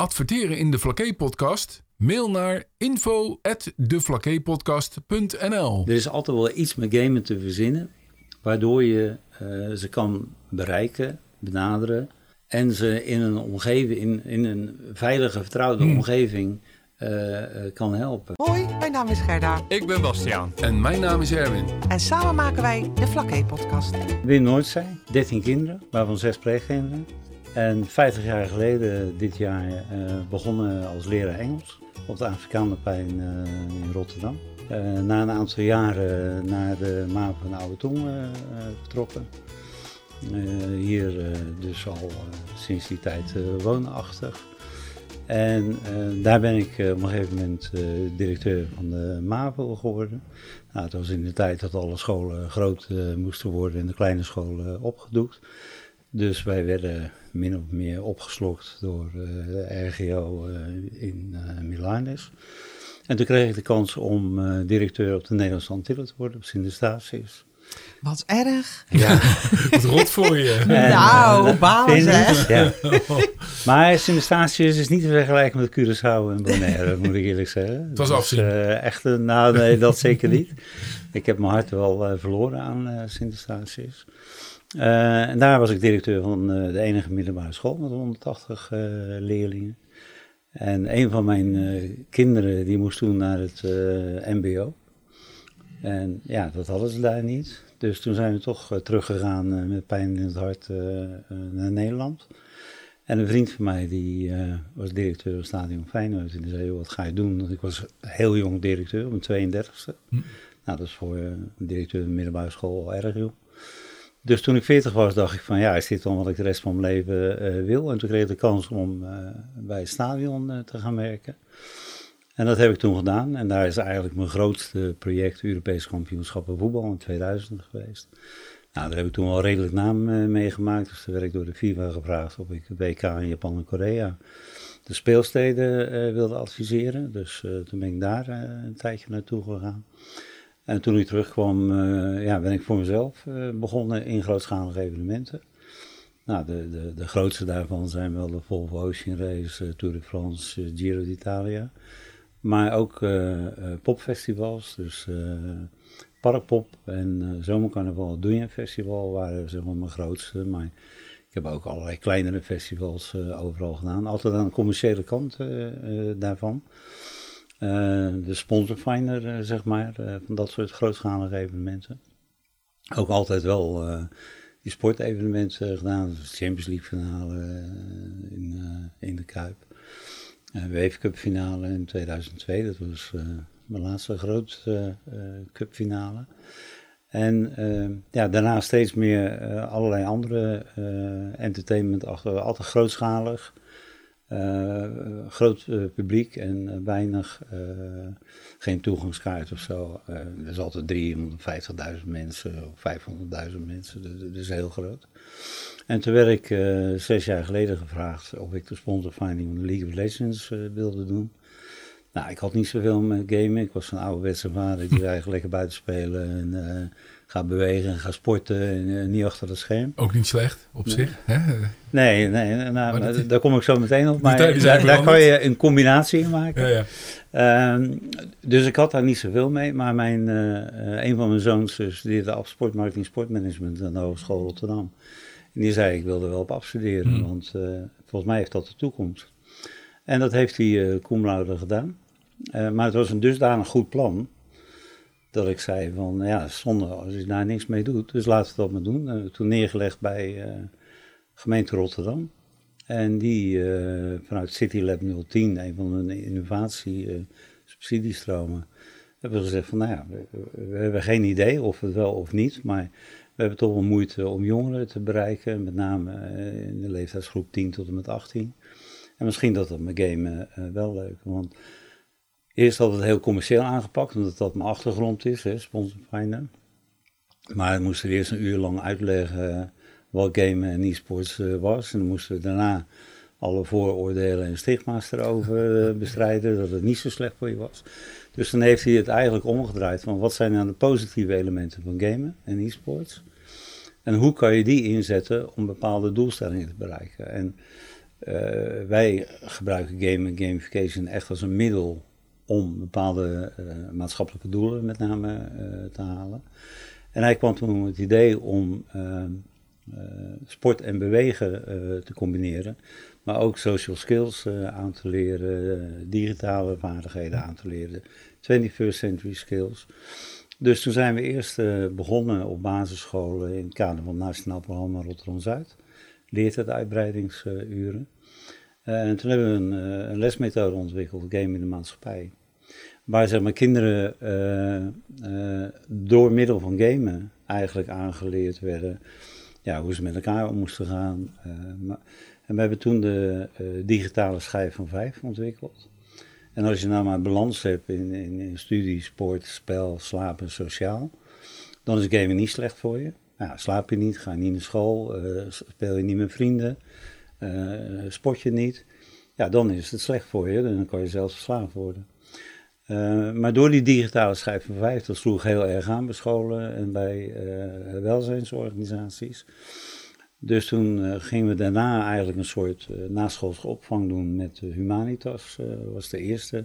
Adverteren in de Vlakke podcast? Mail naar info@devlakkepodcast.nl. Er is altijd wel iets met gamen te verzinnen, waardoor je uh, ze kan bereiken, benaderen en ze in een omgeving, in, in een veilige, vertrouwde Hmm. omgeving uh, uh, kan helpen. Hoi, mijn naam is Gerda. Ik ben Bastiaan. En mijn naam is Erwin. En samen maken wij de Vlakke-podcast. Wim Noordzij, 13 kinderen, waarvan 6 pleegkinderen. En 50 jaar geleden, dit jaar, uh, begonnen als leraar Engels op de Afrikaanderplein in Rotterdam. na een aantal jaren naar de MAVO van de Oude Tong vertrokken. hier dus al sinds die tijd woonachtig. En daar ben ik op een gegeven moment directeur van de MAVO geworden. Nou, het was in de tijd dat alle scholen groot moesten worden en de kleine scholen opgedoekt. Dus wij werden min of meer opgeslokt door de RGO in Milanes. En toen kreeg ik de kans om directeur op de Nederlandse Antillen te worden, op Sint-Eustatius. Wat erg. Ja. Wat rot voor je. En, nou, balen zeg. Ja. Maar Sint-Eustatius is niet te vergelijken met Curaçao en Bonaire, moet ik eerlijk zeggen. Het was afzien. Uh, echt, een, nou nee, dat zeker niet. Ik heb mijn hart wel uh, verloren aan uh, Sint-Eustatius. en daar was ik directeur van de enige middelbare school met 180 leerlingen. En een van mijn kinderen die moest toen naar het mbo. En ja, dat hadden ze daar niet. Dus toen zijn we toch teruggegaan met pijn in het hart naar Nederland. En een vriend van mij, die was directeur van Stadion Feyenoord. En die zei, wat ga je doen? Want ik was heel jong directeur, op mijn 32e. Hm. Nou, dat is voor een directeur van de middelbare school al erg jong. Dus toen ik 40 was, dacht ik van, ja, is dit dan wat ik de rest van mijn leven wil? En toen kreeg ik de kans om bij het stadion te gaan werken. En dat heb ik toen gedaan. En daar is eigenlijk mijn grootste project, Europese kampioenschappen voetbal in 2000 geweest. Nou, daar heb ik toen wel redelijk naam uh, meegemaakt. Dus toen werd ik door de FIFA gevraagd of ik WK in Japan en Korea de speelsteden wilde adviseren. Dus toen ben ik daar een tijdje naartoe gegaan. En toen ik terugkwam, ja, ben ik voor mezelf begonnen in grootschalige evenementen. Nou, de, de, de grootste daarvan zijn wel de Volvo Ocean Race, Tour de France, Giro d'Italia. Maar ook popfestivals, dus Parkpop en Zomercarnaval Doeien Festival waren zeg maar mijn grootste. Maar ik heb ook allerlei kleinere festivals overal gedaan. Altijd aan de commerciële kant daarvan. De sponsorfinder, zeg maar, van dat soort grootschalige evenementen. Ook altijd wel die sportevenementen gedaan. Dus Champions League finale in, in de Kuip. Uh, Cup finale in 2002, dat was uh, mijn laatste grote uh, cup finale. En ja, daarna steeds meer allerlei andere entertainment, altijd grootschalig, groot publiek en weinig, geen toegangskaart of zo. er is altijd 350.000 mensen of 500.000 mensen, dat, dat is heel groot. En toen werd ik zes jaar geleden gevraagd of ik de sponsorfinding van de League of Legends wilde doen. Nou, ik had niet zoveel met gamen. Ik was een ouderwetse vader die eigenlijk lekker buiten spelen en uh, ga bewegen en ga sporten en niet achter het scherm. Ook niet slecht op nee. zich, hè? Nee, nee nou, maar die, daar kom ik zo meteen op. Maar daar, daar kan je een combinatie in maken. Ja, ja. Um, dus ik had daar niet zoveel mee. Maar mijn, een van mijn zoons studeerde af sportmarketing sportmanagement aan de Hogeschool Rotterdam. En die zei, ik wilde wel op afstuderen, mm. want uh, volgens mij heeft dat de toekomst. En dat heeft hij uh, cum gedaan. Uh, maar het was een dusdanig goed plan, dat ik zei van, ja, zonde als je daar niks mee doet, dus laten we dat maar doen. En toen neergelegd bij gemeente Rotterdam. En die vanuit CityLab 010, een van hun innovatie subsidiestromen, hebben gezegd van, nou ja, we, hebben geen idee of het wel of niet, maar... We hebben toch wel moeite om jongeren te bereiken, met name in de leeftijdsgroep 10 tot en met 18. En misschien dat dat gamen uh, wel leuk want eerst had het heel commercieel aangepakt, omdat dat mijn achtergrond is, hè, sponsorfinder. Maar we moesten eerst een uur lang uitleggen wat gamen en e-sports uh, was. En dan moesten we daarna alle vooroordelen en stigma's erover uh, bestrijden, dat het niet zo slecht voor je was. Dus dan heeft hij het eigenlijk omgedraaid van wat zijn nou de positieve elementen van gamen en e-sports. En hoe kan je die inzetten om bepaalde doelstellingen te bereiken. En wij gebruiken game en gamification echt als een middel om bepaalde maatschappelijke doelen met name te halen. En hij kwam toen met het idee om sport en bewegen te combineren. Maar ook social skills aan te leren, digitale vaardigheden aan te leren, 21st century skills. Dus toen zijn we eerst begonnen op basisscholen in het kader van het Nationaal Programma Rotterdam-Zuid. Leert het uitbreidingsuren. En toen hebben we een, lesmethode ontwikkeld, Game in de Maatschappij. Waar zeg maar, kinderen door middel van gamen eigenlijk aangeleerd werden ja, hoe ze met elkaar om moesten gaan. Maar, en we hebben toen de digitale schijf van vijf ontwikkeld. En als je nou maar balans hebt in, in, studie, sport, spel, slapen, sociaal, dan is gamen niet slecht voor je. Nou, slaap je niet, ga je niet naar school, speel je niet met vrienden, sport je niet. Ja, dan is het slecht voor je en dan kan je zelfs verslaafd worden. Uh, maar door die digitale schijf van vijf, dat sloeg heel erg aan bij scholen en bij welzijnsorganisaties. Dus toen uh, gingen we daarna eigenlijk een soort naschoolse opvang doen met Humanitas. dat was de eerste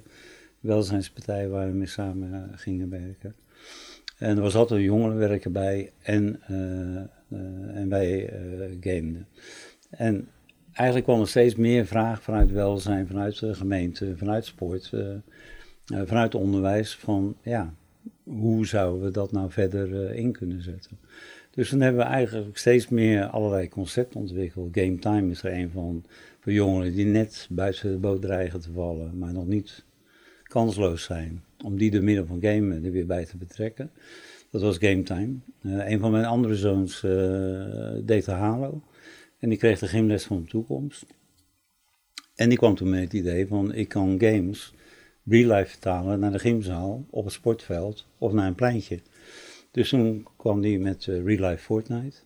welzijnspartij waar we mee samen gingen werken. En er was altijd een jongerenwerker bij en, en wij gameden. En eigenlijk kwam er steeds meer vraag vanuit welzijn, vanuit de gemeente, vanuit sport, vanuit onderwijs van ja, hoe zouden we dat nou verder in kunnen zetten. Dus dan hebben we eigenlijk steeds meer allerlei concepten ontwikkeld. Game time is er een van voor jongeren die net buiten de boot dreigen te vallen, maar nog niet kansloos zijn. Om die door middel van gamen er weer bij te betrekken. Dat was game time. Uh, een van mijn andere zoons deed de Halo. En die kreeg de gymles van de toekomst. En die kwam toen met het idee van ik kan games real life vertalen naar de gymzaal, op het sportveld of naar een pleintje. Dus toen kwam die met uh, Real Life Fortnite.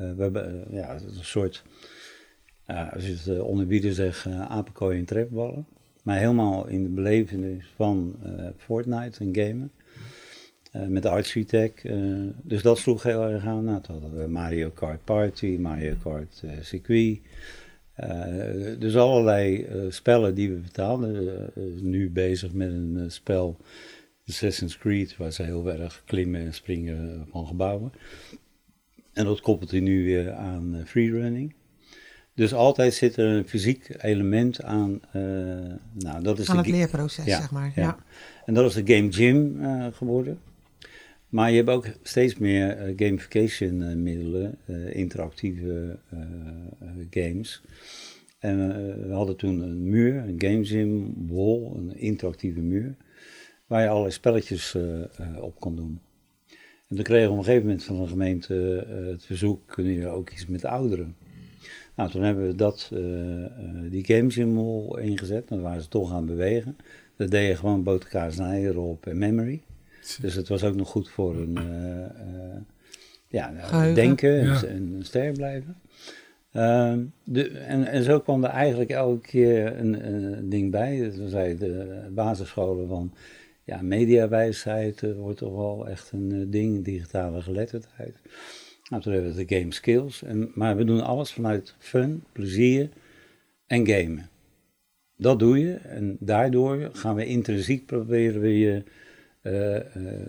Uh, we hebben uh, ja, een soort, als je het onderbieden zegt, apenkooi en trefballen. Maar helemaal in de belevenis van Fortnite en gamen. met Tech. dus dat sloeg heel erg aan. Nou, toen hadden we Mario Kart Party, Mario Kart Circuit. Dus allerlei spellen die we betaalden. nu bezig met een spel Assassin's Creed, waar ze heel erg klimmen en springen van gebouwen. En dat koppelt hij nu weer aan freerunning. Dus altijd zit er een fysiek element aan. Nou, dat is aan het leerproces, zeg maar. Ja. En dat is de Game Gym geworden. Maar je hebt ook steeds meer gamification middelen, interactieve games. En we hadden toen een muur, een Game Gym wall, een interactieve muur waar je allerlei spelletjes uh, op kon doen. En toen kregen we op een gegeven moment van de gemeente uh, het verzoek, kunnen jullie ook iets met ouderen? Nou, toen hebben we dat, die games in Mol ingezet, dan waren ze toch aan het bewegen. Deed je gewoon boterkaas snijden op en memory. Dus het was ook nog goed voor een ja, denken en, en sterk blijven. Uh, de, en, en, zo kwam er eigenlijk elke keer een, een ding bij. Dat zei de basisscholen van, ja, mediawijsheid uh, wordt toch wel echt een uh, ding, digitale geletterdheid. Nou, toen hebben we de game skills. En, maar we doen alles vanuit fun, plezier en gamen. Dat doe je en daardoor gaan we intrinsiek proberen we je uh,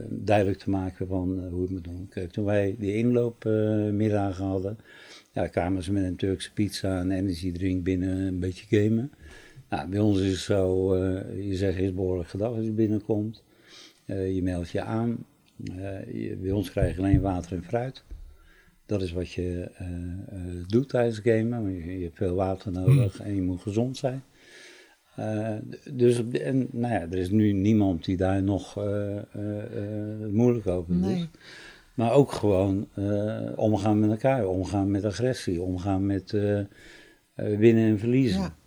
duidelijk te maken van hoe het moet doen. Kijk, toen wij die inloopmiddagen hadden, ja, kwamen ze met een Turkse pizza en energy binnen, een beetje gamen. Nou, bij ons is het zo, je zegt eerst behoorlijk gedag als je binnenkomt. Je meldt je aan. Bij ons krijg je alleen water en fruit. Dat is wat je doet tijdens gamen. Je, je, hebt veel water nodig hmm. en je moet gezond zijn. Dus en, nou ja, er is nu niemand die daar nog moeilijk over doet. Nee. Maar ook gewoon omgaan met elkaar, omgaan met agressie, omgaan met winnen en verliezen. Ja.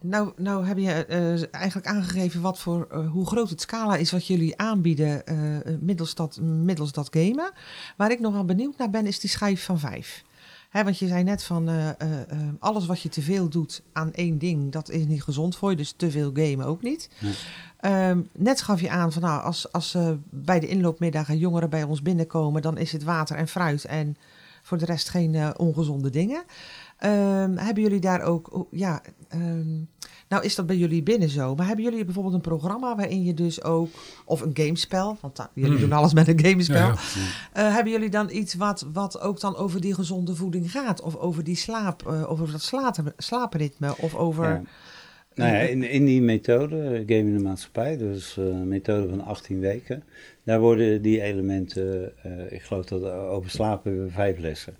Nou, nou heb je uh, eigenlijk aangegeven wat voor, uh, hoe groot het scala is wat jullie aanbieden uh, middels, dat, middels dat gamen. Waar ik nogal benieuwd naar ben, is die schijf van vijf. Want je zei net van alles wat je te veel doet aan één ding, dat is niet gezond voor je. Dus te veel gamen ook niet. Ehm, net gaf je aan van nou, als, als bij de inloopmiddagen jongeren bij ons binnenkomen, dan is het water en fruit en voor de rest geen ongezonde dingen. Ehm, hebben jullie daar ook, ja, ehm, nou is dat bij jullie binnen zo, maar hebben jullie bijvoorbeeld een programma waarin je dus ook, of een gamespel, want da- jullie Mm. doen alles met een gamespel. Ja, ja. Eh, hebben jullie dan iets wat, wat ook dan over die gezonde voeding gaat? Of over die slaap, eh, over dat slaap, slaapritme, of over... Ja. Nou ja, in, in die methode, eh, Game in de Maatschappij, dus eh, een methode van 18 weken, daar worden die elementen, eh, ik geloof dat eh, over slapen hebben we vijf lessen.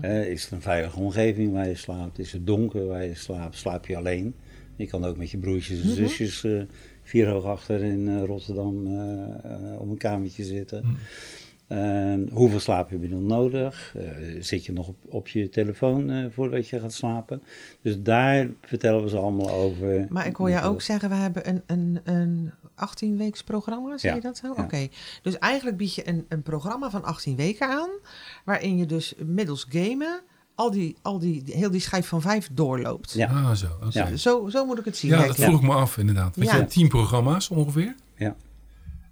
Eh, is het een veilige omgeving waar je slaapt? Is het donker waar je slaapt? Slaap je alleen? Je kan ook met je broertjes en Mhm. zusjes eh, vier hoog achter in eh, Rotterdam eh, op een kamertje zitten. Mhm. Eh, hoeveel slaap heb je dan nodig? Zit je nog op, op je telefoon voordat je gaat slapen? Dus daar vertellen we ze allemaal over. Maar ik hoor jou ook zeggen, we hebben een, een, een 18-weeks programma, zeg Ja, je dat zo? ja. Oké, dus eigenlijk bied je een, een programma van 18 weken aan, waarin je dus middels gamen al die, al die, heel die schijf van vijf doorloopt. Ja. Ah, zo. Ja. Ja, Zo, zo moet ik het zien. dat denk ik. vroeg ik me af inderdaad. Want Ja. tien programma's ongeveer. Ja.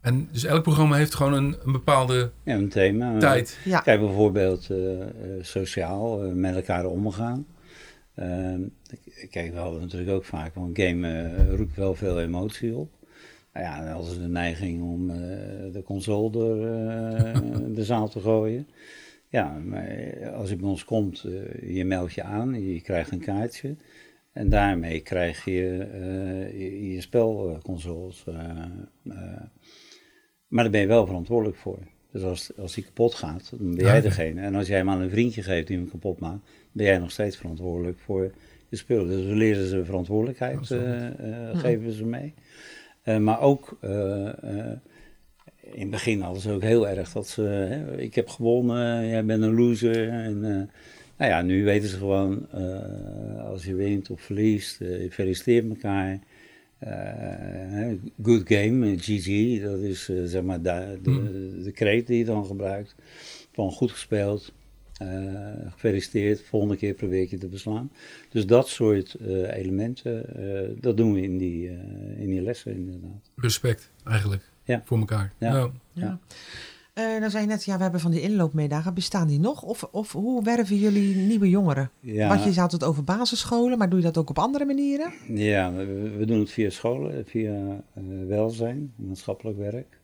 En dus elk programma heeft gewoon een, een bepaalde Ja, een thema. tijd. Ja, Kijk bijvoorbeeld eh, eh, sociaal, eh, met elkaar omgaan. Ehm, kijk, we hadden natuurlijk ook vaak, want game eh, roept wel veel emotie op. Nou ja, dan hadden ze de neiging om eh, de console door eh, de zaal te gooien. Ja, maar als je bij ons komt, eh, je meldt je aan, je krijgt een kaartje. En daarmee krijg je eh, je, je spelconsoles. eh, maar daar ben je wel verantwoordelijk voor. Dus als, als die kapot gaat, dan ben jij Ja. degene. En als jij hem aan een vriendje geeft die hem kapot maakt, ben jij nog steeds verantwoordelijk voor je spullen. Dus we leren ze verantwoordelijkheid, eh, geven ze mee. Maar ook, in het begin hadden ze ook heel erg dat ze, hè, ik heb gewonnen, jij bent een loser. En, eh, nou ja, nu weten ze gewoon, eh, als je wint of verliest, eh, je feliciteert elkaar. Eh, good game, eh, GG, dat is eh, zeg maar de, de, de kreet die je dan gebruikt. Van goed gespeeld, eh, gefeliciteerd, volgende keer probeer ik je te beslaan. Dus dat soort eh, elementen, eh, dat doen we in die, eh, in die lessen inderdaad. Respect eigenlijk. Ja. Voor elkaar. Ja. Nou, ja. Eh, dan zei je net, ja, we hebben van die inloopmiddagen. Bestaan die nog? Of, of hoe werven jullie nieuwe jongeren? Ja, Want je zou het over basisscholen, maar doe je dat ook op andere manieren? ja we, we doen het via scholen, via eh, welzijn, maatschappelijk werk.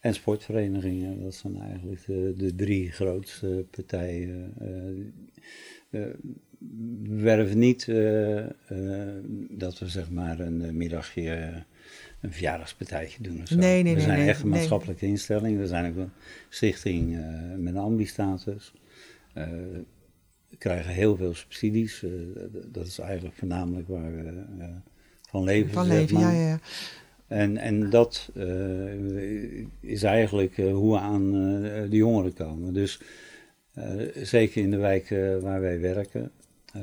En sportverenigingen, dat zijn eigenlijk de, de drie grootste partijen. eh, eh, we werven niet eh, eh, dat we zeg maar een middagje, een verjaardagspartijtje doen of zo. Nee, nee, we zijn nee, echt een maatschappelijke instelling. We zijn ook een stichting eh, met een ambi-status. Eh, we krijgen heel veel subsidies. eh, dat is eigenlijk voornamelijk waar we van leven. Van leven, ja, ja, ja. En, en dat is eigenlijk hoe we aan de jongeren komen. Dus zeker in de wijken waar wij werken, eh,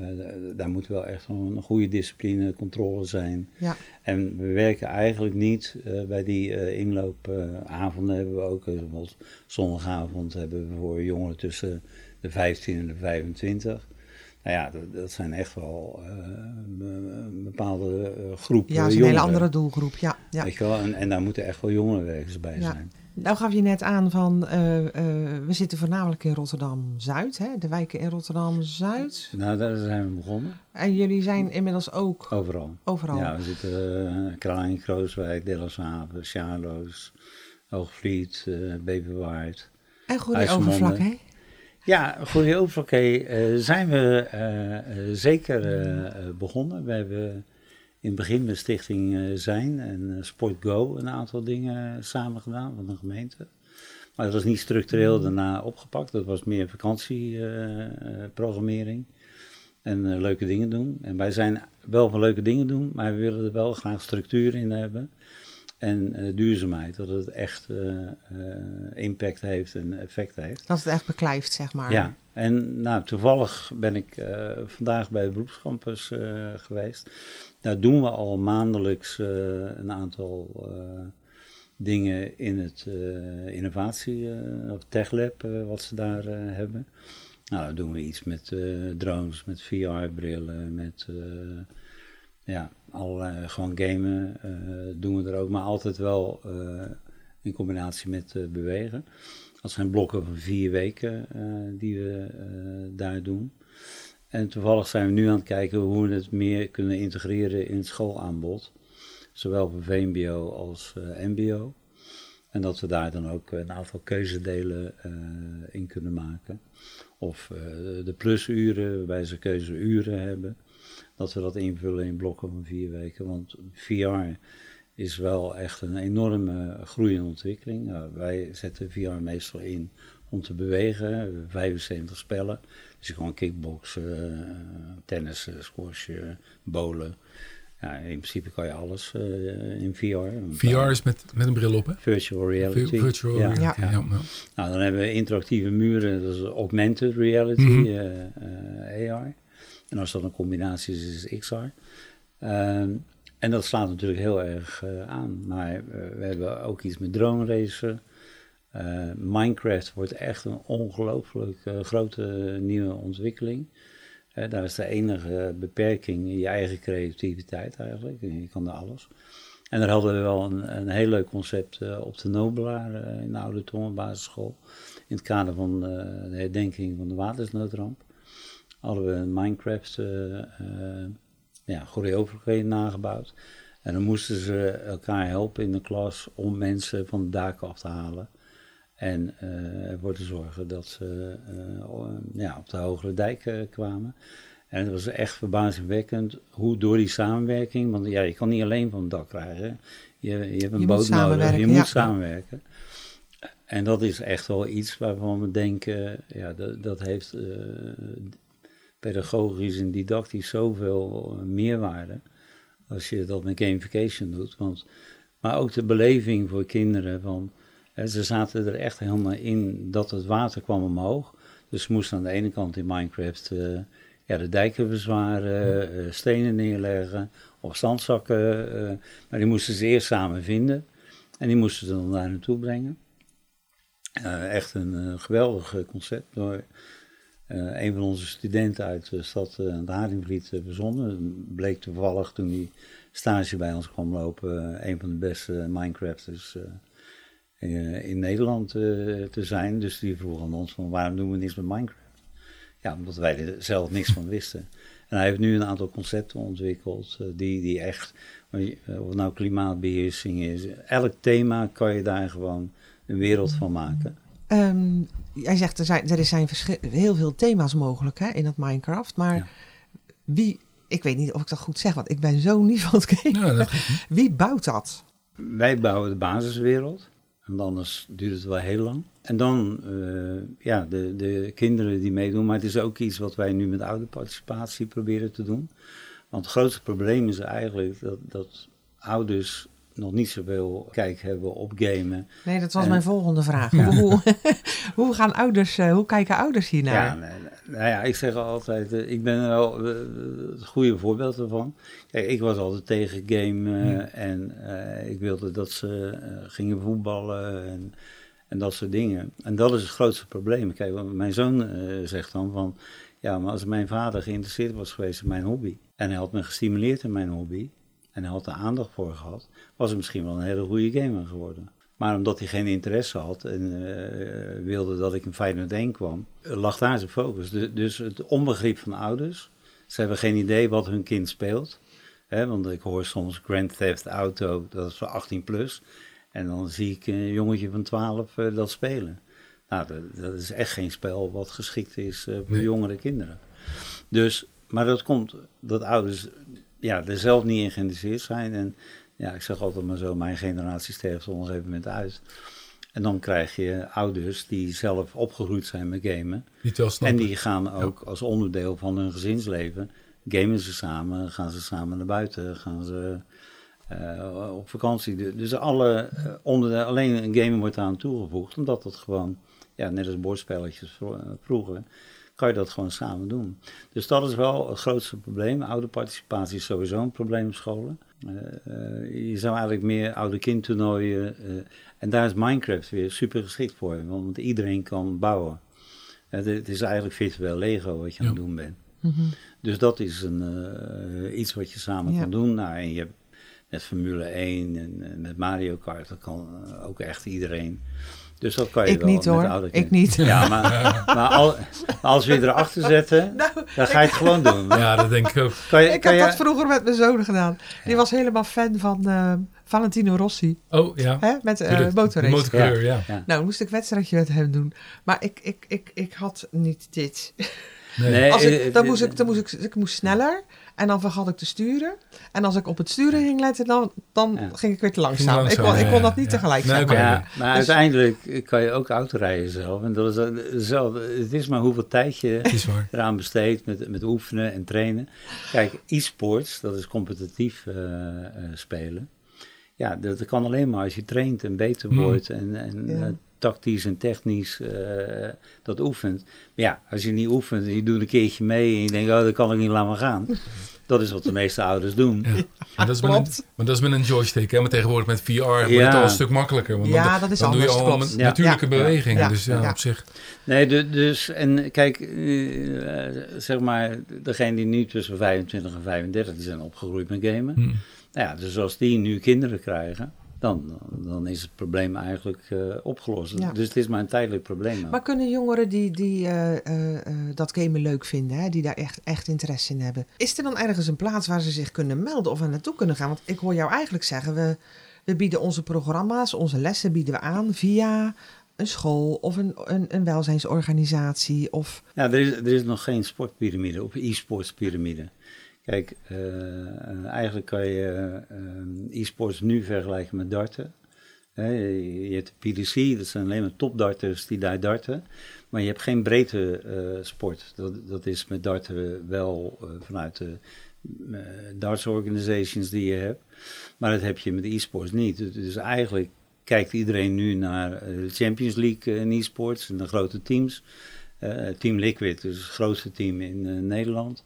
daar moet wel echt een, goede discipline, controle zijn. Ja. En we werken eigenlijk niet eh, bij die eh, inloopavonden hebben we ook, bijvoorbeeld zondagavond hebben we voor jongeren tussen de 15 en de 25. Nou ja, dat, dat zijn echt wel eh, een bepaalde eh, groepen Ja, dat is een hele andere doelgroep. Ja, ja. Weet je wel? En, en daar moeten echt wel jongerenwerkers bij Ja. zijn. Nou gaf je net aan van, eh, eh, we zitten voornamelijk in Rotterdam-Zuid, hè? de wijken in Rotterdam-Zuid. Nou, daar zijn we begonnen. En jullie zijn inmiddels ook Overal. overal. Ja, we zitten uh, Kralingen, Krooswijk, Delfshaven, Sjaloos, Hoogvliet, uh, Beverwaard. En Goede Overvlak, hè? Ja, Goede Overvlak uh, zijn we uh, zeker uh, begonnen. We hebben in het begin de stichting Zijn en Sport Go een aantal dingen samen gedaan van de gemeente. Maar dat was niet structureel daarna opgepakt. Dat was meer vakantieprogrammering en leuke dingen doen. En wij zijn wel van leuke dingen doen, maar we willen er wel graag structuur in hebben. En uh, duurzaamheid, dat het echt uh, impact heeft en effect heeft. Dat het echt beklijft, zeg maar. Ja, en nou, toevallig ben ik vandaag bij de beroepscampus geweest. Daar doen we al maandelijks een aantal dingen in het innovatie, of TechLab, wat ze daar hebben. Nou, dan doen we iets met drones, met VR-brillen, met ja, allerlei, gewoon gamen uh, doen we er ook, maar altijd wel uh, in combinatie met bewegen. Dat zijn blokken van vier weken die we daar doen. En toevallig zijn we nu aan het kijken hoe we het meer kunnen integreren in het schoolaanbod. Zowel voor VMBO als MBO. En dat we daar dan ook een aantal keuzedelen in kunnen maken. Of de plusuren, waarbij ze keuzeuren hebben. Dat we dat invullen in blokken van vier weken. Want VR is wel echt een enorme groeiende ontwikkeling. Nou, wij zetten VR meestal in om te bewegen. 75 spellen. Dus je kan kickboksen, tennis, squashen, bowlen. Ja, in principe kan je alles uh, in VR. VR is met, met een bril op, hè? Virtual reality. virtual ja. reality, ja. ja. Nou, dan hebben we interactieve muren, dat is augmented reality, mm -hmm. uh, AR. En als dat een combinatie is, is het XR. Um, en dat slaat natuurlijk heel erg uh, aan. Maar we hebben ook iets met drone racen. Minecraft wordt echt een ongelooflijk grote nieuwe ontwikkeling daar is de enige beperking je eigen creativiteit eigenlijk. Je kan er alles. En daar hadden we wel een, een heel leuk concept op de Nobelaar in de Oude Tongen basisschool. In het kader van de herdenking van de watersnoodramp. Hadden we een Minecraft ja, choreografie nagebouwd. En dan moesten ze elkaar helpen in de klas om mensen van de daken af te halen. En uh, ervoor te zorgen dat ze uh, ja, op de hogere dijk uh, kwamen. En het was echt verbazingwekkend hoe door die samenwerking, want ja, je kan niet alleen van het dak krijgen. Je, je hebt een Je boot nodig, je moet ja. samenwerken. En dat is echt wel iets waarvan we denken, ja, dat, dat heeft pedagogisch en didactisch zoveel meerwaarde. Als je dat met gamification doet. Want, maar ook de beleving voor kinderen van ze zaten er echt helemaal in dat het water kwam omhoog. Dus ze moesten aan de ene kant in Minecraft uh, ja, de dijken bezwaren, uh, stenen neerleggen of zandzakken. Maar die moesten ze eerst samen vinden. En die moesten ze dan daar naartoe brengen. echt een geweldig concept door een van onze studenten uit de stad uh, de Haringvliet verzonnen. bleek toevallig toen hij stage bij ons kwam lopen een van de beste Minecrafters in Nederland te zijn. Dus die vroeg aan ons van waarom doen we niks met Minecraft? Ja, omdat wij er zelf niks van wisten. En hij heeft nu een aantal concepten ontwikkeld die, die echt, of het nou klimaatbeheersing is, elk thema kan je daar gewoon een wereld van maken. Um, jij zegt er zijn, er zijn heel veel thema's mogelijk hè, in het Minecraft, maar ja. wie, ik weet niet of ik dat goed zeg, want ik ben zo niet van het. Ja, wie bouwt dat? Wij bouwen de basiswereld. Want anders duurt het wel heel lang. En dan, uh, ja, de, de kinderen die meedoen. Maar het is ook iets wat wij nu met ouderparticipatie proberen te doen. Want het grootste probleem is eigenlijk dat, dat ouders nog niet zoveel kijk hebben op gamen. Nee, dat was en, mijn volgende vraag. Ja. Hoe, hoe, gaan ouders, uh, hoe kijken ouders hiernaar? Ja, nee, nou ja, ik zeg altijd, uh, ik ben er wel uh, het goede voorbeeld ervan. Kijk, ik was altijd tegen game ja. en ik wilde dat ze gingen voetballen en, en dat soort dingen. En dat is het grootste probleem. Kijk, mijn zoon zegt dan van, ja, maar als mijn vader geïnteresseerd was geweest in mijn hobby en hij had me gestimuleerd in mijn hobby en had er aandacht voor gehad, was hij misschien wel een hele goede gamer geworden. Maar omdat hij geen interesse had en uh, wilde dat ik in Feyenoord 1 kwam, lag daar zijn focus. Dus, dus het onbegrip van ouders. Ze hebben geen idee wat hun kind speelt. Hè, want ik hoor soms Grand Theft Auto, dat is voor 18 plus. En dan zie ik een jongetje van 12 uh, dat spelen. Nou, dat, dat, is echt geen spel wat geschikt is uh, voor nee. jongere kinderen. Dus, maar dat komt dat ouders ja, er zelf niet in geïnteresseerd zijn. En ja, ik zeg altijd maar zo, mijn generatie sterft op een gegeven moment uit. En dan krijg je ouders die zelf opgegroeid zijn met gamen. en die gaan ook ja. als onderdeel van hun gezinsleven, gamen ze samen, gaan ze samen naar buiten, gaan ze uh, op vakantie. Dus alle uh, onderdelen, alleen een game wordt aan toegevoegd, omdat dat gewoon, ja, net als bordspelletjes vroeger, kan je dat gewoon samen doen. Dus dat is wel het grootste probleem. Ouderparticipatie is sowieso een probleem op scholen. Uh, uh, je zou eigenlijk meer oude kindtoernooien. Uh, en daar is Minecraft weer super geschikt voor. Want iedereen kan bouwen. het is eigenlijk virtueel Lego wat je ja. aan het doen bent. Mm -hmm. Dus dat is een, iets wat je samen ja. kan doen. Nou, en je hebt met Formule 1 en met Mario Kart, dat kan ook echt iedereen. Dus dat kan je Ik wel niet met hoor, oude ik niet. Ja, maar, maar al- als we je erachter zetten, Nou, dan ga je het gewoon doen. Ja, dat denk ik ook. Kan je, ik kan heb je, dat vroeger met mijn zoon gedaan. Die was helemaal fan van eh, Valentino Rossi. Oh, ja. Hè? Met eh de motorrace. motorcoureur, ja. Ja. Nou, moest ik wedstrijdje met hem doen. Maar ik, ik, ik, ik had niet dit. Nee. Nee, Als eh, ik, dan eh, moest ik, dan moest ik, ik moest sneller. En dan vergat ik te sturen. En als ik op het sturen ging letten, dan, dan Ja. ging ik weer te langzaam. Ik kon, ik kon ja, dat niet ja. tegelijk Nee. Ja, maar Dus- uiteindelijk kan je ook autorijden zelf. En dat is eh, hetzelfde. Het is maar hoeveel tijd je eraan besteedt met, met oefenen en trainen. Kijk, e-sports, dat is competitief eh, eh, spelen. Ja, dat, kan alleen maar als je traint en beter Hmm. wordt en, en Ja. Tactisch en technisch eh, dat oefent. Maar ja, als je niet oefent en je doet een keertje mee en je denkt, oh, dat kan ik niet laten gaan. Dat is wat de meeste ouders doen. Ja. Maar, dat is met een, maar dat is met een joystick. Hè? Maar tegenwoordig met VR wordt Ja. het al een stuk makkelijker. Want Ja, dan, dat is dan doe je anders, al klopt. met Ja. natuurlijke Ja. bewegingen. Ja. Dus ja, Ja. op zich. Nee, du- dus, en kijk, eh, zeg maar, degene die nu tussen 25 en 35 die zijn opgegroeid met gamen. Hm. Nou ja, dus als die nu kinderen krijgen, dan, dan is het probleem eigenlijk eh, opgelost. Ja. Dus het is maar een tijdelijk probleem. ook. Maar kunnen jongeren die, die eh, eh, dat gamen leuk vinden, hè, die daar echt, echt interesse in hebben, is er dan ergens een plaats waar ze zich kunnen melden of er naartoe kunnen gaan? Want ik hoor jou eigenlijk zeggen, we, we bieden onze programma's, onze lessen bieden we aan via een school of een, een, een welzijnsorganisatie. Of, Ja, er is, er is nog geen sportpyramide of e-sports pyramide. Kijk, eh, eh, eigenlijk kan je eh, e-sports nu vergelijken met darten. Je, hebt de PDC, dat zijn alleen maar topdarters die daar darten. Maar je hebt geen breedte sport. Dat, dat is met darten wel vanuit de darts organizations die je hebt. Maar dat heb je met e-sports niet. Dus- Dus eigenlijk kijkt iedereen nu naar de Champions League in e-sports en de grote teams. Team Liquid, dus het grootste team in Nederland.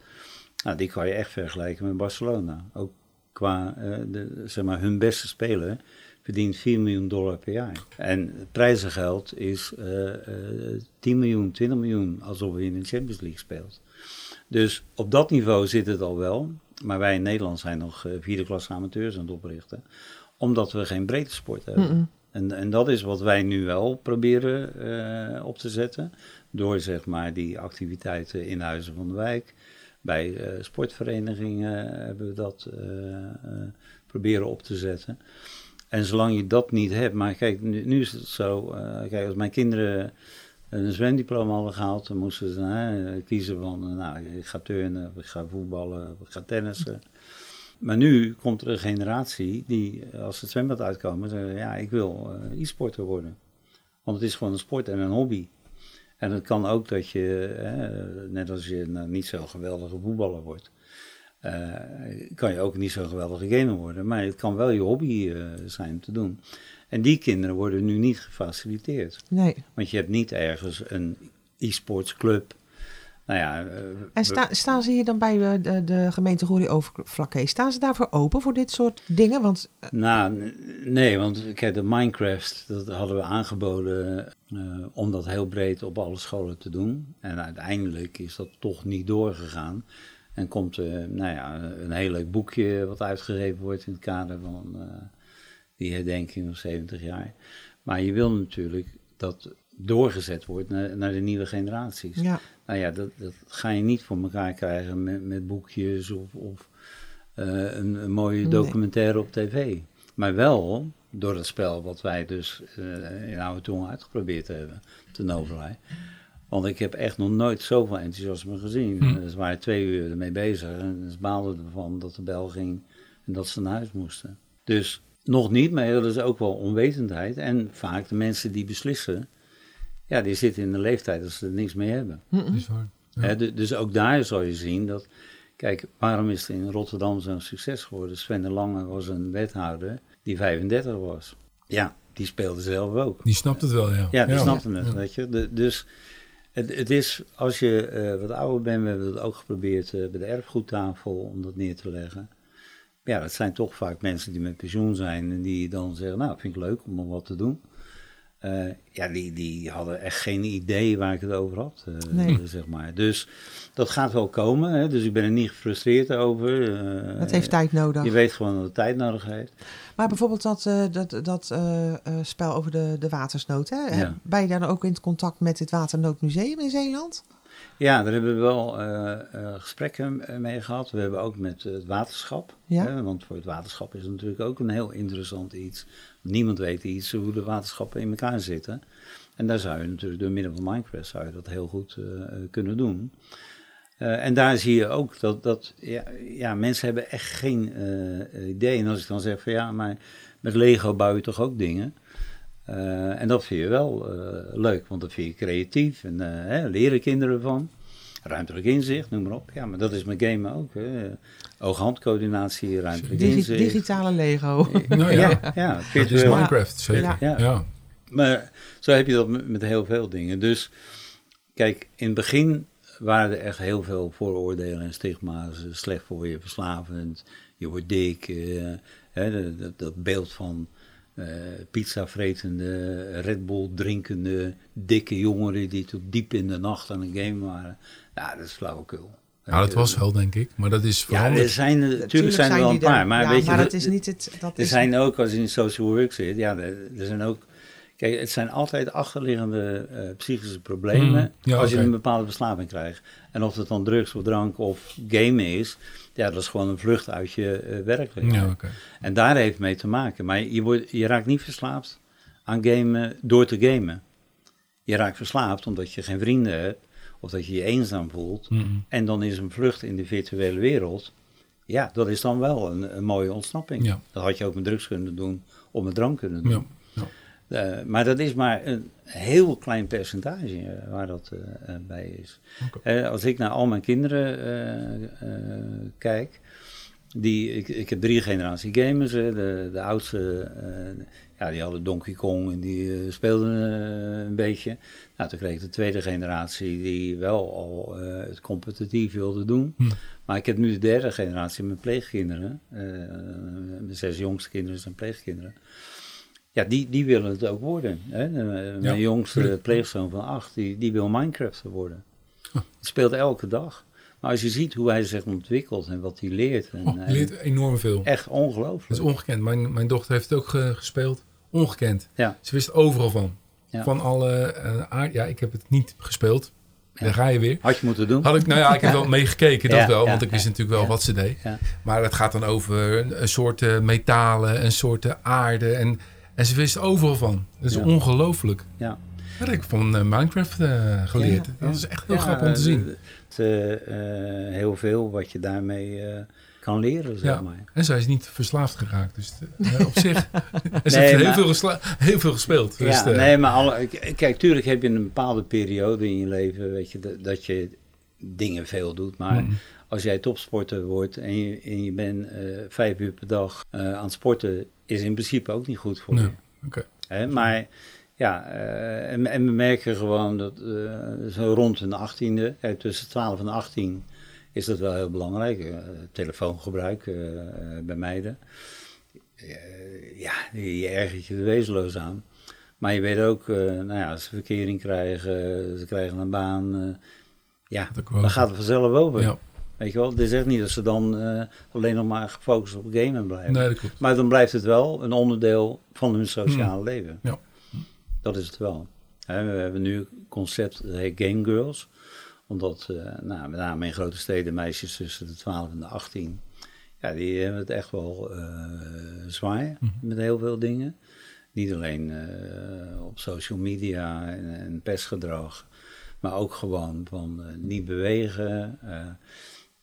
Nou, die kan je echt vergelijken met Barcelona. Ook qua eh, de, zeg maar, hun beste speler verdient 4 miljoen dollar per jaar. En prijzengeld is eh, eh, 10 miljoen, 20 miljoen, alsof je in de Champions League speelt. Dus op dat niveau zit het al wel. Maar wij in Nederland zijn nog eh, vierde klasse amateurs aan het oprichten. Omdat we geen breedte sport hebben. En, en dat is wat wij nu wel proberen eh, op te zetten. Door zeg maar die activiteiten in Huizen van de Wijk. Bij eh, sportverenigingen hebben we dat eh, eh, proberen op te zetten. En zolang je dat niet hebt, maar kijk, nu, is het zo. kijk, als mijn kinderen een zwemdiploma hadden gehaald, dan moesten ze kiezen van, nou, ik ga turnen, ik ga voetballen, ik ga tennissen. Maar nu komt er een generatie die, als ze het zwembad uitkomen, zeggen, ja, ik wil e-sporter worden. Want het is gewoon een sport en een hobby. En het kan ook dat je, eh, net als je nou, niet zo geweldige voetballer wordt, eh, kan je ook niet zo geweldige gamer worden. Maar het kan wel je hobby eh, zijn te doen. En die kinderen worden nu niet gefaciliteerd. nee. Want je hebt niet ergens een e-sports club. Nou ja, eh, En sta, staan ze hier dan bij eh, de, de gemeente Goeree Overflakkee? Staan ze daarvoor open voor dit soort dingen? Want eh, Nou, nee, want kijk, de Minecraft, dat hadden we aangeboden om dat heel breed op alle scholen te doen. En uiteindelijk is dat toch niet doorgegaan. En komt er, nou ja, een heel leuk boekje wat uitgegeven wordt in het kader van die herdenking van 70 jaar. Maar je wil natuurlijk dat doorgezet wordt naar, naar de nieuwe generaties. ja, Nou ja, dat, dat ga je niet voor elkaar krijgen met, met boekjes of, of eh, een, een mooie Nee. documentaire op tv. Maar wel door het spel wat wij dus eh, in oude tong uitgeprobeerd hebben, te Novelij. Want ik heb echt nog nooit zoveel enthousiasme gezien. Hm. Ze waren twee uur ermee bezig en ze baalden ervan dat de bel ging en dat ze naar huis moesten. Dus nog niet, maar dat is ook wel onwetendheid. En vaak de mensen die beslissen, ja, die zitten in de leeftijd dat ze er niks mee hebben. Dat is waar. Ja. Hè, du- dus ook daar zal je zien dat. Kijk, waarom is het in Rotterdam zo'n succes geworden? Sven de Lange was een wethouder die 35 was. Ja, die speelde zelf ook. Die snapt het wel, ja. Ja, die snapte het, Ja. weet je. De- dus het, het is, als je eh, wat ouder bent, we hebben het ook geprobeerd eh, bij de erfgoedtafel om dat neer te leggen. Ja, dat zijn toch vaak mensen die met pensioen zijn en die dan zeggen, nou, vind ik leuk om nog wat te doen. Eh, ja, die, die hadden echt geen idee waar ik het over had, eh, Nee. zeg maar. Dus dat gaat wel komen, hè? dus ik ben er niet gefrustreerd over. eh, Het heeft tijd nodig. Je weet gewoon dat het tijd nodig heeft. Maar bijvoorbeeld dat, dat, dat spel over de, de watersnood. Hè? Ja. Ben je dan ook in contact met het Waternoodmuseum in Zeeland? Ja, daar hebben we wel eh, eh, gesprekken eh, mee gehad. We hebben ook met het waterschap. Ja. Hè, want voor het waterschap is het natuurlijk ook een heel interessant iets. Niemand weet iets hoe de waterschappen in elkaar zitten. En daar zou je natuurlijk door middel van Minecraft zou je dat heel goed eh, eh, kunnen doen. Eh, en daar zie je ook dat, dat ja, ja, mensen hebben echt geen eh, idee. En als ik dan zeg van ja, maar met Lego bouw je toch ook dingen. Eh, en dat vind je wel eh, leuk, want dat vind je creatief en eh, hè, leren kinderen van. Ruimtelijk inzicht, noem maar op. Ja, maar dat is met gamen ook. Hè. Oog-handcoördinatie, ruimtelijk Digi- inzicht. digitale Lego. Nou ja, ja, dat is. Minecraft, zeker. Ja. Ja. Ja. Maar zo heb je dat met, met heel veel dingen. Dus kijk, in het begin waren er echt heel veel vooroordelen en stigma's. Slecht voor je, verslavend, je wordt dik. eh, hè, dat- dat, dat beeld van eh pizza vretende, Red Bull drinkende, dikke jongeren die tot diep in de nacht aan het game waren. Ja, dat is flauwekul. Nou, dat was wel, denk ik. Maar dat is Ja, veranderd. er zijn, er- natuurlijk zijn er wel een paar. Maar, ja, weet je, maar dat- het is niet het... Dat er is, zijn ook, als je in social work zit, ja, er, er zijn ook. Kijk, het zijn altijd achterliggende eh, psychische problemen Mm, ja, als je een bepaalde verslaving krijgt. En of het dan drugs of drank of gamen is, ja, dat is gewoon een vlucht uit je eh, werkelijkheid. Ja. En daar heeft mee te maken. Maar je, wordt, je raakt niet verslaafd aan gamen door te gamen. Je raakt verslaafd omdat je geen vrienden hebt of dat je je eenzaam voelt. Mm, En dan is een vlucht in de virtuele wereld. Ja, dat is dan wel een, een mooie ontsnapping. Ja. Dat had je ook met drugs kunnen doen of met drank kunnen doen. Eh, maar dat is maar een heel klein percentage eh, waar dat eh, bij is. Als ik naar al mijn kinderen kijk, die, ik, ik heb drie generatie gamers. hè. De, de oudste, ja, die hadden Donkey Kong en die speelden een beetje. Nou, toen kreeg ik de tweede generatie die wel al het competitief wilde doen. Hm. Maar ik heb nu de derde generatie met pleegkinderen. mijn zes jongste kinderen zijn pleegkinderen. Ja, die, die willen het ook worden. Hè? Mijn Ja, jongste pleegzoon van acht, die, die wil Minecrafter worden. Het speelt elke dag. Maar als je ziet hoe hij zich ontwikkelt en wat hij leert. En, Oh, je leert enorm veel. Echt Dat ongelooflijk. is ongekend. Mijn, mijn dochter heeft het ook ge- gespeeld. Ongekend. Ja. Ze wist overal van. Ja. Van alle eh, aard... Ja, ik heb het niet gespeeld. Ja. Daar ga je weer. Had je moeten doen. Had ik, nou ja, ik heb wel meegekeken, dat Ja, wel. Want ik wist natuurlijk wel wat ze deed. Ja. Maar het gaat dan over een, een soort eh, metalen, een soort eh, aarde. En, en ze wist overal van. Dat is ongelooflijk. Ja. Dat heb ik van eh, Minecraft eh, geleerd. Dat is echt heel grappig om te eh, zien. Het, heel veel wat je daarmee kan leren, zeg Ja. maar. En zij is niet verslaafd geraakt. Dus op zich. en ze Nee, heeft heel, veel heel veel gespeeld. Dus, ja, nee, maar alle, kijk, tuurlijk heb je een bepaalde periode in je leven, weet je, dat, dat je dingen veel doet. Maar mm, als jij topsporter wordt en je, en je bent vijf uur per dag aan het sporten, is in principe ook niet goed voor Nee, je. oké. Hè? Maar ja, eh, en, en we merken gewoon dat eh, zo rond de 18e, eh, tussen 12 en 18, is dat wel heel belangrijk. eh, telefoongebruik bij meiden. Ja, je, ergert je er wezenloos aan. Maar je weet ook, nou ja, als ze verkering krijgen, ze krijgen een baan. ja, dan gaat het vanzelf over. Ja, Weet je wel, het is echt niet dat ze dan eh, alleen nog maar gefocust op gamen blijven. nee, dat klopt. Maar dan blijft het wel een onderdeel van hun sociale leven. Ja. Dat is het wel. We hebben nu een concept, dat heet Game Girls. Omdat, eh, nou, met name in grote steden, meisjes tussen de 12 en de 18, ja, die hebben het echt wel eh, zwaar Mhm. met heel veel dingen. Niet alleen op social media en, en pestgedrag, maar ook gewoon van niet bewegen.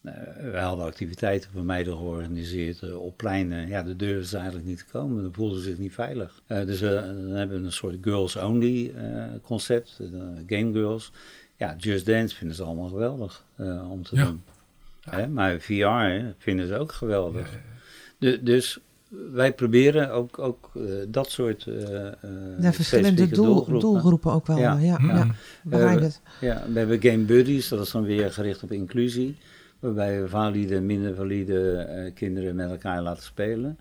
Eh, eh, we hadden activiteiten voor meiden georganiseerd eh, op pleinen. Ja, de durfden ze eigenlijk niet te komen. Dan voelden ze zich niet veilig. Eh, dus we dan hebben we een soort girls-only eh, concept. eh, game girls. Ja, Just Dance vinden ze allemaal geweldig eh, om te Ja. doen. Hè, maar VR hè, vinden ze ook geweldig. Du- dus wij proberen ook, ook eh, dat soort eh eh, De verschillende doel, doelgroepen. doelgroepen ook wel. Ja, Ja, ja, Eh. Ja, we hebben Game Buddies, dat is dan weer gericht op inclusie. Waarbij we valide en minder valide eh, kinderen met elkaar laten spelen.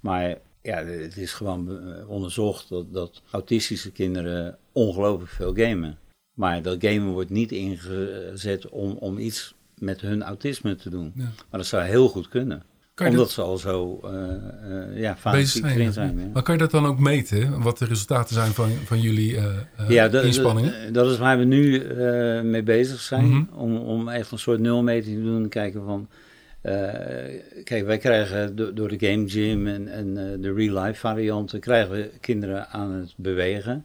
Maar ja, het is gewoon eh, onderzocht dat, dat autistische kinderen ongelooflijk veel gamen. Maar dat gamen wordt niet ingezet om, om iets met hun autisme te doen. Ja. Maar dat zou heel goed kunnen. Kan Omdat dat ze al zo uh, uh, ja, bezig fanatiek zijn? ja. zijn. ja. Maar kan je dat dan ook meten? Wat de resultaten zijn van, van jullie eh, eh, Ja, dat, inspanningen? dat- dat is waar we nu eh, mee bezig zijn. Mhm. om, om echt een soort nulmeting te doen. En kijken van. eh, kijk, wij krijgen do- door de Game Gym en, en eh, de real life varianten. krijgen we kinderen aan het bewegen.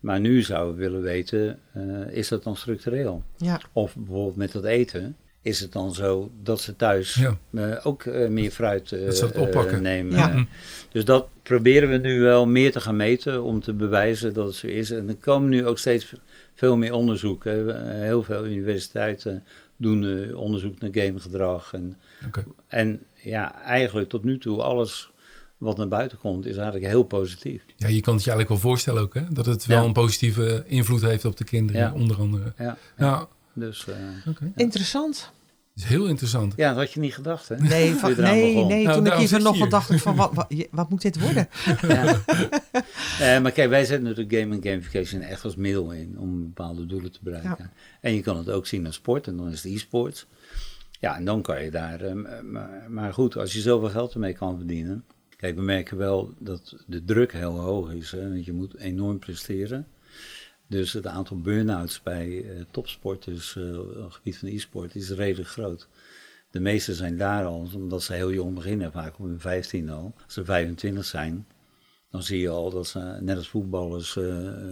Maar nu zouden we willen weten: eh, is dat dan structureel? Ja, Of bijvoorbeeld met dat eten. Is het dan zo dat ze thuis Ja. eh, ook eh, meer fruit oppakken. nemen? Ja. Dus dat proberen we nu wel meer te gaan meten om te bewijzen dat het zo is. En er komen nu ook steeds veel meer onderzoeken. Heel veel universiteiten doen eh, onderzoek naar gamegedrag. En, en ja, eigenlijk tot nu toe alles wat naar buiten komt is eigenlijk heel positief. Ja, je kan het je eigenlijk wel voorstellen ook, hè? Dat het wel Ja. een positieve invloed heeft op de kinderen, Ja. onder andere. Ja, Ja, dus eh, oké. interessant. is heel interessant. ja, dat had je niet gedacht hè? Nee, van, nee, nee Nou, toen ik je vanochtend hier. dacht ik van, wat, wat, wat moet dit worden? Ja. Eh, maar kijk, wij zetten natuurlijk game en gamification echt als middel in om bepaalde doelen te bereiken. En je kan het ook zien als sport en dan is het e-sport. Ja, en dan kan je daar. eh, maar, maar goed, als je zoveel geld ermee kan verdienen. Kijk, we merken wel dat de druk heel hoog is. Hè, want je moet enorm presteren. Dus het aantal burn-outs bij eh, topsporters eh, op het gebied van e-sport is redelijk groot. De meesten zijn daar al, omdat ze heel jong beginnen, vaak op hun 15 al. Als ze 25 zijn, dan zie je al dat ze, net als voetballers, eh,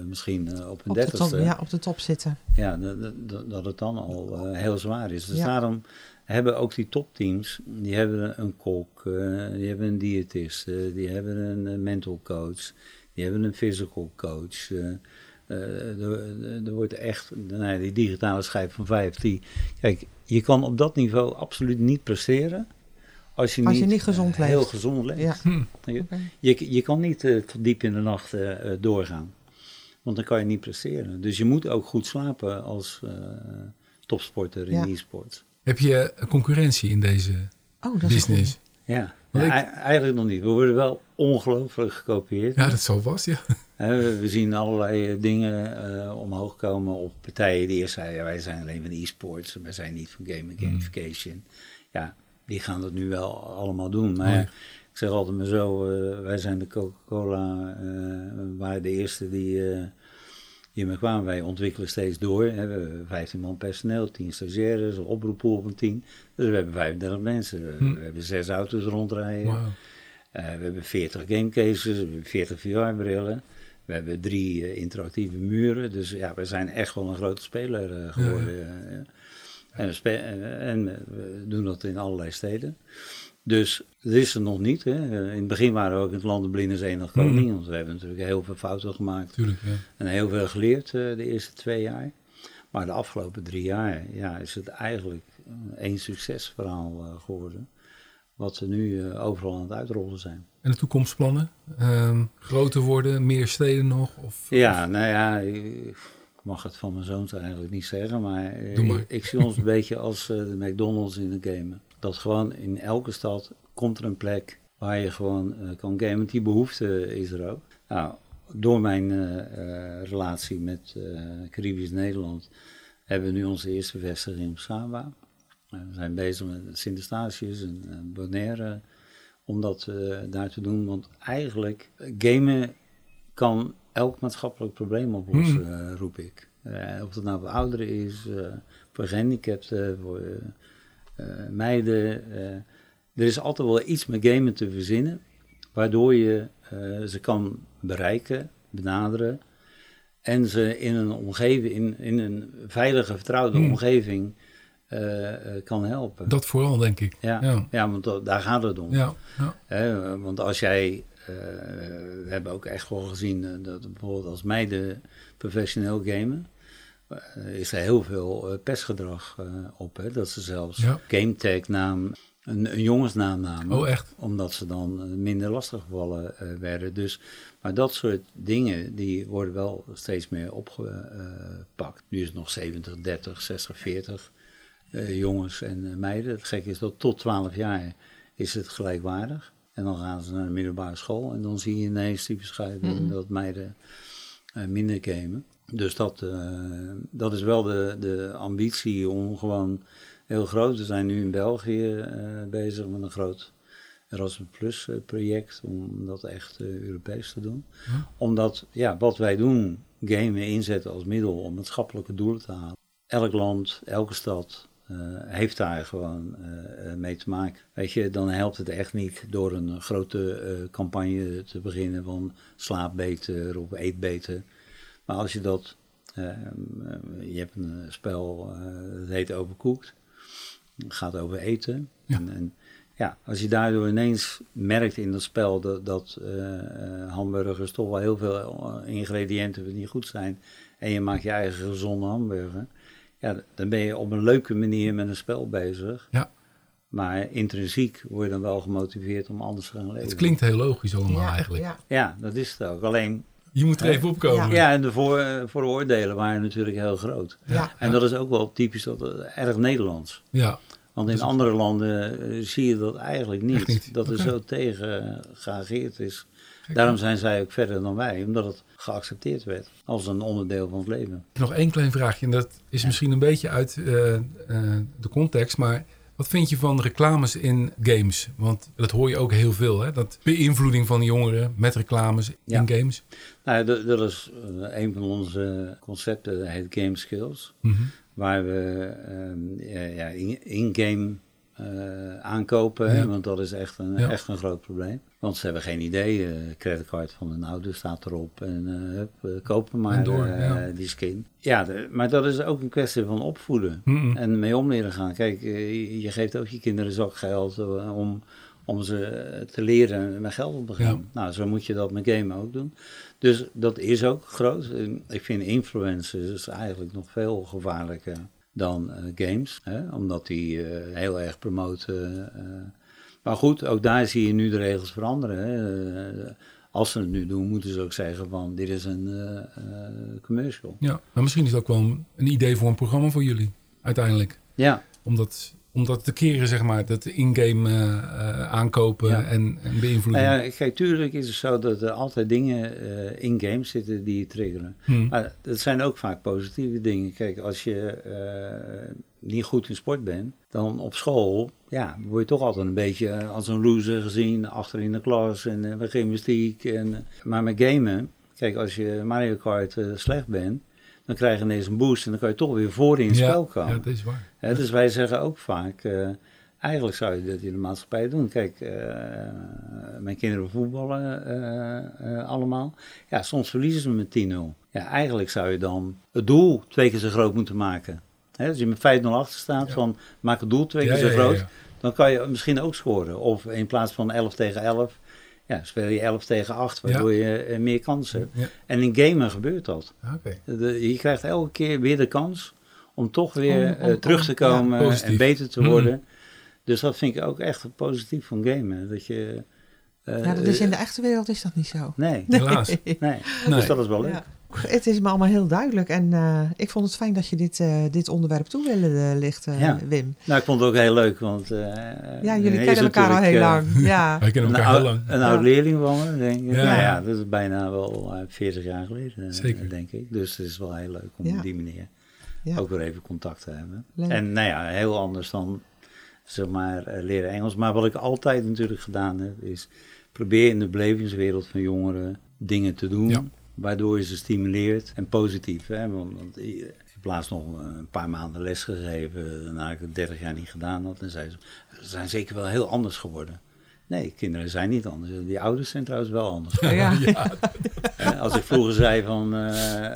misschien op hun Op de, top, dertigste, ja, op de top zitten. ja, dat, het dan al heel zwaar is. Dus Ja. daarom hebben ook die topteams, die hebben een kok, die hebben een diëtist, die hebben een mental coach, die hebben een physical coach. Eh, er, er wordt echt, nou ja, die digitale schijf van vijf, die, kijk, je kan op dat niveau absoluut niet presteren als je, Als niet, je niet gezond eh, heel leeft. gezond leeft. Ja. Je, Oké. je, je kan niet tot diep in de nacht doorgaan. Want dan kan je niet presteren. Dus je moet ook goed slapen als eh, topsporter in Ja. e-sport. Heb je concurrentie in deze Oh, dat is business? Ja, Want Ja, ik- eigenlijk nog niet. We worden wel ongelooflijk gekopieerd. Ja, dat zal vast, ja. We, zien allerlei eh, dingen eh, omhoog komen op partijen die eerst zeiden... Wij zijn alleen van e-sports, wij zijn niet van game and gamification. Ja, die gaan dat nu wel allemaal doen. Maar ik zeg altijd maar zo, eh, wij zijn de Coca-Cola, we waren de eerste die hiermee kwamen. Wij ontwikkelen steeds door. We hebben 15 man personeel, 10 stagiaires, een oproeppool van 10. Dus we hebben 35 mensen. We, Hm. we hebben zes auto's rondrijden. We hebben 40 gamecases, we hebben 40 VR-brillen. We hebben drie eh, interactieve muren. Dus ja, we zijn echt wel een grote speler eh, geworden. eh, ja. En, we, eh, en eh, we doen dat in allerlei steden. Dus dat is er nog niet. Hè. Eh, In het begin waren we ook in het land de blinde zee nog koning. Mhm. Want we hebben natuurlijk heel veel fouten gemaakt. Tuurlijk, ja. En heel veel geleerd eh, de eerste twee jaar. Maar de afgelopen drie jaar ja, is het eigenlijk eh, één succesverhaal eh, geworden. Wat we nu eh, overal aan het uitrollen zijn. En de toekomstplannen? Ehm, groter worden, meer steden nog? Of, Ja, nou ja, ik mag het van mijn zoons eigenlijk niet zeggen, maar, eh, maar. Ik, ik zie ons een beetje als eh, de McDonald's in de gamen. Dat gewoon in elke stad komt er een plek waar je gewoon eh, kan gamen. Want die behoefte is er ook. Nou, door mijn relatie met Caribisch Nederland hebben we nu onze eerste vestiging Saba. Eh, we zijn bezig met Sint-Eustatius en Bonaire om dat eh, daar te doen. Want eigenlijk, gamen kan elk maatschappelijk probleem oplossen, eh, roep ik. Eh, of het nou voor ouderen is, voor gehandicapten, voor meiden. er is altijd wel iets met gamen te verzinnen, waardoor je ze kan bereiken, benaderen. En ze in een omgeving, in, in een veilige, vertrouwde Hmm. omgeving kan helpen. Dat vooral, denk ik. ja, Ja. ja. want dat- daar gaat het om. Ja, ja. Want als jij, eh, we hebben ook echt wel gezien eh, dat bijvoorbeeld als meiden professioneel gamen, eh, is er heel veel eh, pestgedrag eh, op. Hè? Dat ze zelfs Ja. gametag naam, een, een jongensnaam namen. Oh, echt? Omdat ze dan eh, minder lastiggevallen eh werden. Dus, maar dat soort dingen, die worden wel steeds meer opgepakt. Nu is het nog 70, 30, 60, 40 eh, jongens en eh, meiden. Het gekke is dat tot 12 jaar is het gelijkwaardig. En dan gaan ze naar de middelbare school en dan zie je ineens die verschuiving Mhm. dat meiden eh, minder gamen. Dus dat, dat is wel de, de ambitie om gewoon heel groot. We zijn nu in België bezig met een groot Erasmus Plus project om dat echt Europees te doen. Ja. Omdat ja, wat wij doen, gamen inzetten als middel om maatschappelijke doelen te halen. Elk land, elke stad eh, heeft daar gewoon eh, mee te maken. Weet je, dan helpt het echt niet door een grote eh, campagne te beginnen van slaap beter of eet beter. Maar als je dat, je hebt een spel, dat heet Overcooked. Het gaat over eten. Ja. En, en ja, als je daardoor ineens merkt in dat spel dat, dat hamburgers toch wel heel veel ingrediënten niet goed zijn. En je maakt je eigen gezonde hamburger. Ja, dan ben je op een leuke manier met een spel bezig. Ja. Maar intrinsiek word je dan wel gemotiveerd om anders te gaan leven. Het klinkt heel logisch allemaal Ja, eigenlijk. ja. Ja, dat is het ook. Alleen, Je moet er Ja. even opkomen. ja, en de voor, eh, vooroordelen waren natuurlijk heel groot. Ja. En dat is ook wel typisch dat, eh, erg Nederlands. Ja. Want in andere landen eh, zie je dat eigenlijk niet. Dat er zo tegen geageerd is. Daarom zijn zij ook verder dan wij, omdat het geaccepteerd werd als een onderdeel van het leven. Nog één klein vraagje. En dat is misschien een beetje uit eh, eh, de context. Maar wat vind je van reclames in games? Want dat hoor je ook heel veel. Hè? Dat beïnvloeding van jongeren met reclames Ja. in games. Nou, dat, dat is eh, een van onze concepten, dat heet Game Skills. Mhm. Waar we ehm, ja, ja, in- in-game eh, aankopen, hè, want dat is echt een, echt een groot probleem. Want ze hebben geen idee, eh creditcard van hun ouder staat erop en eh hup, eh, kopen maar door, ja. die skin. Ja, de- maar dat is ook een kwestie van opvoeden en mee om leren gaan. Kijk, je- geeft ook je kinderen zakgeld om, om ze te leren met geld om te gaan. Ja. Nou, zo moet je dat met gamen ook doen. Dus dat is ook groot. Ik vind influencers eigenlijk nog veel gevaarlijker dan games. Hè? Omdat die heel erg promoten. Maar goed, ook daar zie je nu de regels veranderen. Hè? Eh, als ze het nu doen, moeten ze ook zeggen van dit is een eh, eh, commercial. Ja, maar misschien is het ook wel een, een idee voor een programma voor jullie. Uiteindelijk. Ja, Om dat, om dat te keren, zeg maar. Dat in-game eh, eh, aankopen Ja. en, en beïnvloeding. nou ja, kijk, tuurlijk is het zo dat er altijd dingen eh, in games zitten die je triggeren. Hm. Maar dat zijn ook vaak positieve dingen. Kijk, als je niet goed in sport bent, dan op school ja, word je toch altijd een beetje als een loser gezien, achter in de klas en bij gymnastiek. En, maar met gamen, kijk, als je Mario Kart slecht bent, dan krijg je ineens een boost en dan kan je toch weer voor in het spel komen. ja, dat is waar. Hè, dus wij zeggen ook vaak, eh, eigenlijk zou je dat in de maatschappij doen. Kijk, eh, mijn kinderen voetballen eh, allemaal. Ja, soms verliezen ze met 10-0. Ja, eigenlijk zou je dan het doel twee keer zo groot moeten maken. Hè, als je met 5-0 achter staat, Ja. van maak het doel twee keer zo ja, groot, dan kan je misschien ook scoren. Of in plaats van 11 tegen 11, ja, speel je 11 tegen 8, waardoor je eh, meer kansen hebt. Ja. En in gamen gebeurt dat. Ah. De- je krijgt elke keer weer de kans om toch weer Om- om- eh, terug te om- ja, komen en beter te Mhm. worden. Dus dat vind ik ook echt positief van gamen. Dat je, eh, Ja, dat is in de echte wereld is dat niet zo. Nee, Helaas. nee. Nee. Dus dat is wel leuk. Het is me allemaal heel duidelijk. En eh, ik vond het fijn dat je dit, eh, dit onderwerp toe wilde eh, lichten, Ja. Wim. Nou, ik vond het ook heel leuk, want... eh, Ja, jullie kennen elkaar al heel lang. Ja. Wij kennen Een, elkaar heel lang. een Ja. oud leerling van me, denk ik. Ja. Nou ja, dat is bijna wel eh, 40 jaar geleden, Zeker. denk ik. Dus het is wel heel leuk om Ja. op die manier Ja. ook weer even contact te hebben. Leuk. En nou ja, heel anders dan zeg maar leren Engels. Maar wat ik altijd natuurlijk gedaan heb, is probeer in de belevingswereld van jongeren dingen te doen. Waardoor je ze stimuleert en positief. Hè? Want, want ik heb laatst nog een paar maanden les gegeven, nadat ik het 30 jaar niet gedaan had. En zei ze, ze zijn zeker wel heel anders geworden. Nee, kinderen zijn niet anders. Die ouders zijn trouwens wel anders. Ja. Als ik vroeger zei van eh,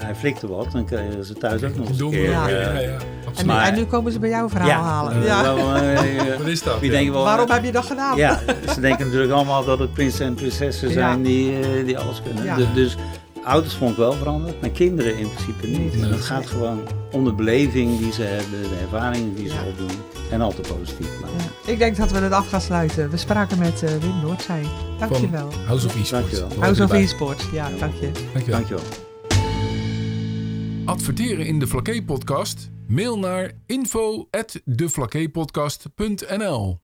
hij flikte wat, dan kregen ze thuis ook nog eens een keer. Ja, eh, ja, ja, En, nu, absoluut. Maar- en nu komen ze bij jou verhaal halen. Ja. wel, eh, Wat is dat? Wie Ja. denken wel, Waarom heb je dat gedaan? Ja, ze denken natuurlijk allemaal dat het prinsen en prinsessen Ja. zijn die, eh, die alles kunnen. Ja. Dus, dus ouders vond ik wel veranderd, maar kinderen in principe niet. Nee. Het gaat gewoon om de beleving die ze hebben, de ervaringen die ze Ja. opdoen. En altijd positief blijven. Ja. Ik denk dat we het af gaan sluiten. We spraken met eh, Wim Noordzij. Dankjewel. House of E-Sports. Dankjewel. Dat House of e-sports. Ja, dank je. Dankjewel. Dankjewel. Adverteren in de Flaké podcast? Mail naar info@deflakeepodcast.nl